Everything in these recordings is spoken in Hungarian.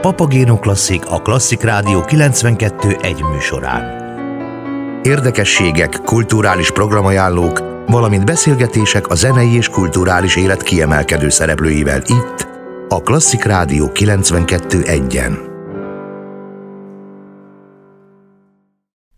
Papagéno Klasszik a Klasszik Rádió 92 egy műsorán. Érdekességek, kulturális programajánlók, valamint beszélgetések a zenei és kulturális élet kiemelkedő szereplőivel itt, a Klasszik Rádió 92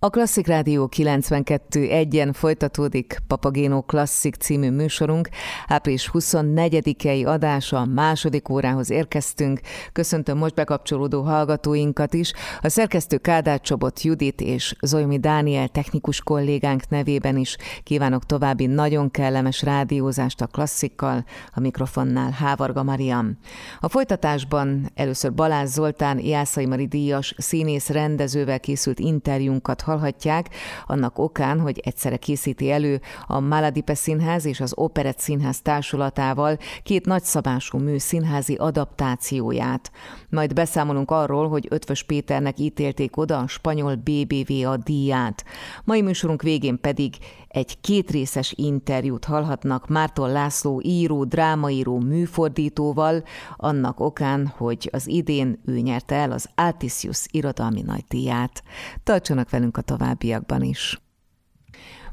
A Klasszik Rádió 92 egyen folytatódik Papagéno Klasszik című műsorunk. Április 24-i adása második órához érkeztünk. Köszöntöm most bekapcsolódó hallgatóinkat is. A szerkesztő Kádár Csobot Judit és Zolmi Dániel technikus kollégánk nevében is kívánok további nagyon kellemes rádiózást a klasszikkal, a mikrofonnál Hávarga Mariam. A folytatásban először Balázs Zoltán, Jászai Mari díjas színész rendezővel készült interjúnkat hallhatják, annak okán, hogy egyszerre készíti elő a Maladipe Színház és az Operett Színház társulatával két nagyszabású mű színházi adaptációját. Majd beszámolunk arról, hogy Ötvös Péternek ítélték oda a spanyol BBVA díját. Mai műsorunk végén pedig egy kétrészes interjút hallhatnak Márton László író, drámaíró, műfordítóval, annak okán, hogy az idén ő nyerte el az Altisius irodalmi nagydíját. Tartsanak velünk a továbbiakban is.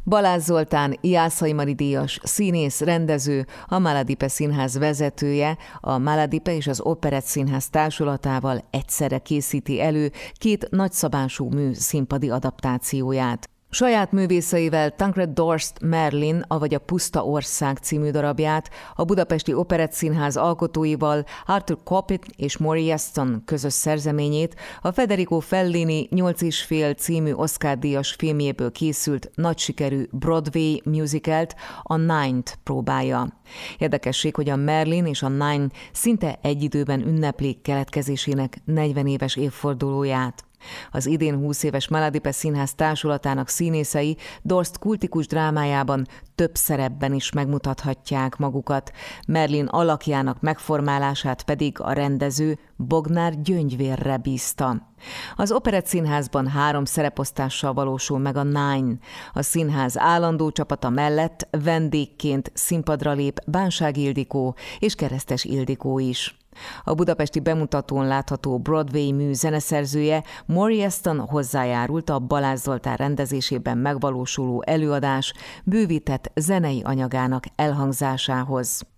Balázs Zoltán, Jászai Mari díjas, színész, rendező, a Maladipe Színház vezetője, a Maladipe és az Operett Színház társulatával egyszerre készíti elő két nagyszabású mű színpadi adaptációját. Saját művészeivel Tancred Dorst Merlin, avagy a Puszta Ország című darabját, a Budapesti Operett Színház alkotóival Arthur Coppit és Maury Aston közös szerzeményét a Federico Fellini 8 és fél című Oscar-díjas filmjéből készült nagy sikerű Broadway musicalt, a Nine-t próbálja. Érdekesség, hogy a Merlin és a Nine szinte egy időben ünneplik keletkezésének 40 éves évfordulóját. Az idén 20 éves Maladipe Színház társulatának színészei Dorst kultikus drámájában több szerepben is megmutathatják magukat, Merlin alakjának megformálását pedig a rendező Bognár Gyöngyvérre bízta. Az Operett Színházban három szereposztással valósul meg a Nine. A színház állandó csapata mellett vendégként színpadra lép Bánság Ildikó és Keresztes Ildikó is. A budapesti bemutatón látható Broadway mű zeneszerzője Maury Aston hozzájárult a Balázs Zoltán rendezésében megvalósuló előadás bővített zenei anyagának elhangzásához.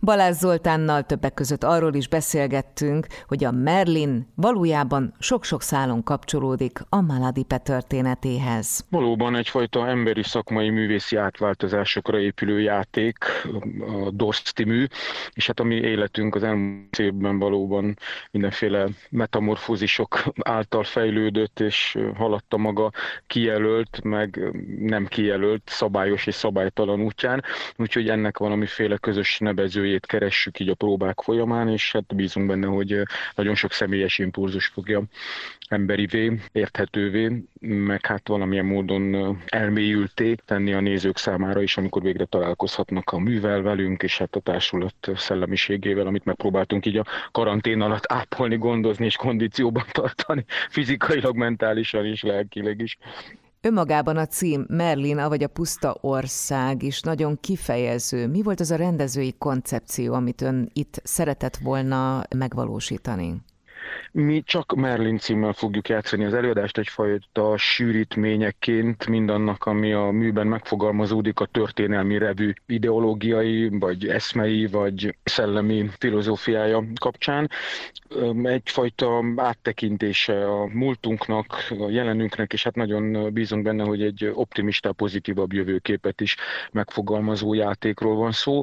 Balázs Zoltánnal többek között arról is beszélgettünk, hogy a Merlin valójában sok-sok szálon kapcsolódik a Maladipe történetéhez. Valóban egyfajta emberi szakmai művészi átváltozásokra épülő játék, a Dorszti mű, és hát a mi életünk az elmúlt évben valóban mindenféle metamorfózisok által fejlődött, és haladta maga kijelölt, meg nem kijelölt, szabályos és szabálytalan útján, úgyhogy ennek valamiféle közös nevezőjét keressük így a próbák folyamán, és hát bízunk benne, hogy nagyon sok személyes impulzus fogja emberivé, érthetővé, meg hát valamilyen módon elmélyülté tenni a nézők számára is, amikor végre találkozhatnak a művel velünk, és hát a társulat szellemiségével, amit megpróbáltunk így a karantén alatt ápolni, gondozni és kondícióban tartani, fizikailag, mentálisan és lelkileg is. Önmagában a cím Merlin, vagy a puszta ország is nagyon kifejező. Mi volt az a rendezői koncepció, amit ön itt szeretett volna megvalósítani? Mi csak Merlin címmel fogjuk játszani az előadást egyfajta sűrítményeként mindannak, ami a műben megfogalmazódik a történelmi revű ideológiai, vagy eszmei, vagy szellemi filozófiája kapcsán. Egyfajta áttekintése a múltunknak, a jelenünknek, és hát nagyon bízunk benne, hogy egy optimista, pozitívabb jövőképet is megfogalmazó játékról van szó.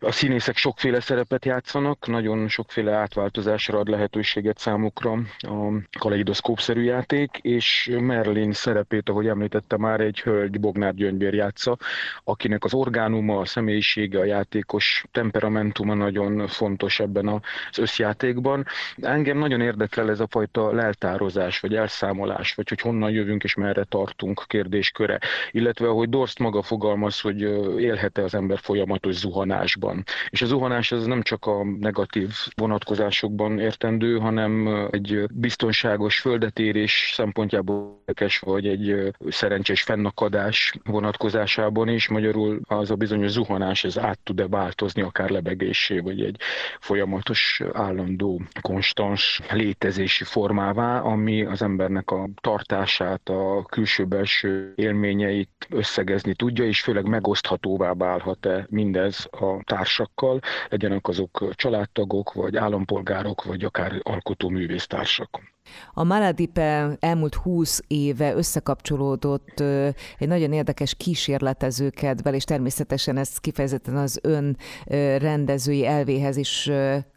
A színészek sokféle szerepet játszanak, nagyon sokféle átváltozásra ad lehetőséget számukra számukra a kaleidoszkópszerű játék, és Merlin szerepét, ahogy említette már, egy hölgy Bognár Gyöngyvér játsza, akinek az orgánuma, a személyisége, a játékos temperamentuma nagyon fontos ebben az összjátékban. Engem nagyon érdekel ez a fajta leltározás, vagy elszámolás, vagy hogy honnan jövünk és merre tartunk kérdésköre, illetve ahogy Dorst maga fogalmaz, hogy élhet-e az ember folyamatos zuhanásban. És a zuhanás az nem csak a negatív vonatkozásokban értendő, hanem nem egy biztonságos földetérés szempontjából érdekes, vagy egy szerencsés fennakadás vonatkozásában is. Magyarul az a bizonyos zuhanás, ez át tud-e változni akár lebegésé, vagy egy folyamatos, állandó, konstans létezési formává, ami az embernek a tartását, a külső-belső élményeit összegezni tudja, és főleg megoszthatóvá válhat-e mindez a társakkal, legyenek azok családtagok, vagy állampolgárok, vagy akár alkotóművésztársak. A Maladipe elmúlt húsz éve összekapcsolódott egy nagyon érdekes kísérletezőkedvel, és természetesen ez kifejezetten az ön rendezői elvéhez is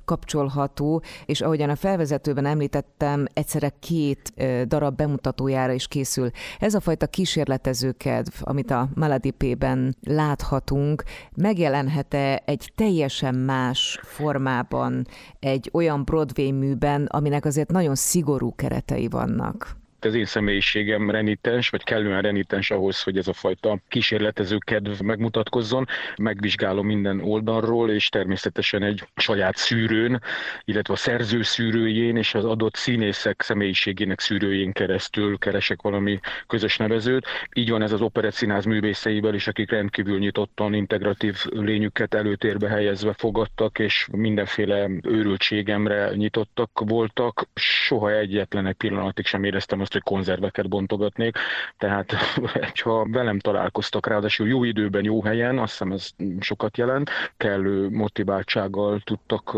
kapcsolható, és ahogyan a felvezetőben említettem, egyszerre két darab bemutatójára is készül. Ez a fajta kísérletezőkedv, amit a Maladipében láthatunk, megjelenhet-e egy teljesen más formában egy olyan Broadway műben, aminek azért nagyon szigorú keretei vannak? Az én személyiségem renitens, vagy kellően renitens ahhoz, hogy ez a fajta kísérletező kedv megmutatkozzon. Megvizsgálom minden oldalról, és természetesen egy saját szűrőn, illetve a szerző szűrőjén és az adott színészek személyiségének szűrőjén keresztül keresek valami közös nevezőt. Így van ez az operett színház művészeivel is, akik rendkívül nyitottan, integratív lényüket előtérbe helyezve fogadtak, és mindenféle őrültségemre nyitottak voltak. Soha egyetlen egy pillanatig sem éreztem azt, hogy konzerveket bontogatnék, tehát ha velem találkoztak, ráadásul jó időben, jó helyen, azt hiszem ez sokat jelent, kellő motiváltsággal tudtak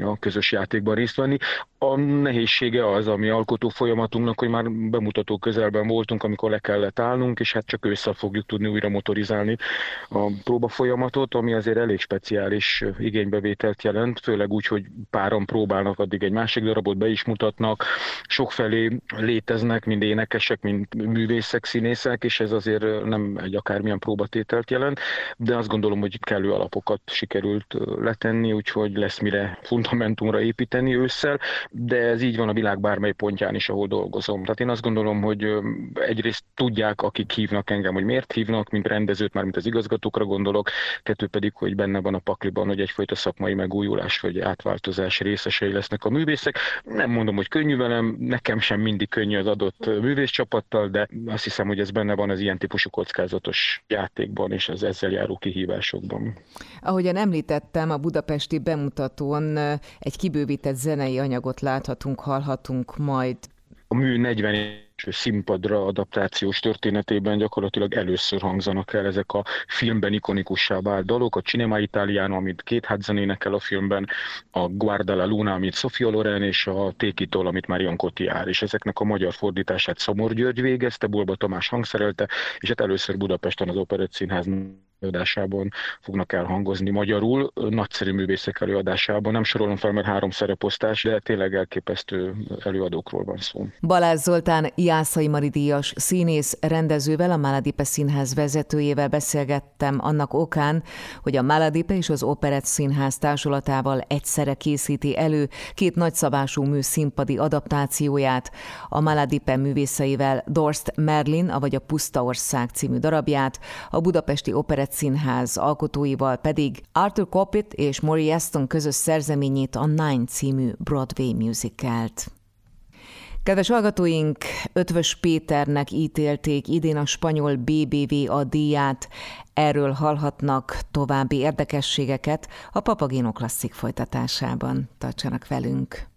a közös játékban részt venni. A nehézsége az, ami alkotó folyamatunknak, hogy már bemutató közelben voltunk, amikor le kellett állnunk, és hát csak ősszel fogjuk tudni újra motorizálni a próba folyamatot, ami azért elég speciális igénybevételt jelent, főleg úgy, hogy páran próbálnak, addig egy másik darabot be is mutatnak, sokfelé léteznek, mind énekesek, mind művészek, színészek, és ez azért nem egy akármilyen próbatételt jelent, de azt gondolom, hogy kellő alapokat sikerült letenni, úgyhogy lesz mire fundamentumra építeni ősszel de ez így van a világ bármely pontján is, ahol dolgozom. Tehát én azt gondolom, hogy egyrészt tudják, akik hívnak engem, hogy miért hívnak, mint rendezőt, már mint az igazgatókra gondolok, kettő pedig, hogy benne van a pakliban, hogy egyfajta szakmai megújulás vagy átváltozás részesei lesznek a művészek. Nem mondom, hogy könnyű velem, nekem sem mindig könnyű az adott művészcsapattal, de azt hiszem, hogy ez benne van az ilyen típusú kockázatos játékban és az ezzel járó kihívásokban. Ahogyan említettem, a budapesti bemutatón egy kibővített zenei anyagot dolgot láthatunk, hallhatunk majd. A mű 40 színpadra adaptációs történetében gyakorlatilag először hangzanak el ezek a filmben ikonikussá vált dalok, a Cinema Italiano, amit két hátzenének el a filmben, a Guarda la Luna, amit Sofia Loren, és a Tékitól, amit Marion Cotillard, és ezeknek a magyar fordítását Szomor György végezte, Bulba Tamás hangszerelte, és hát először Budapesten az Operett Színház előadásában fognak elhangozni magyarul, nagyszerű művészek előadásában. Nem sorolom fel, mert három szereposztás, de tényleg elképesztő előadókról van szó. Balázs Zoltán Jászai Mari díjas színész rendezővel, a Maladipe Színház vezetőjével beszélgettem annak okán, hogy a Maladipe és az Operett Színház társulatával egyszerre készíti elő két nagyszabású mű színpadi adaptációját, a Maladipe művészeivel Dorst Merlin, avagy a Puszta Ország című darabját, a Budapesti Operett Színház alkotóival pedig Arthur Coppit és Maury Aston közös szerzeményét a Nine című Broadway musicalt. Kedves hallgatóink, Ötvös Péternek ítélték idén a spanyol BBV a díját. Erről hallhatnak további érdekességeket a Papagéno klasszik folytatásában. Tartsanak velünk!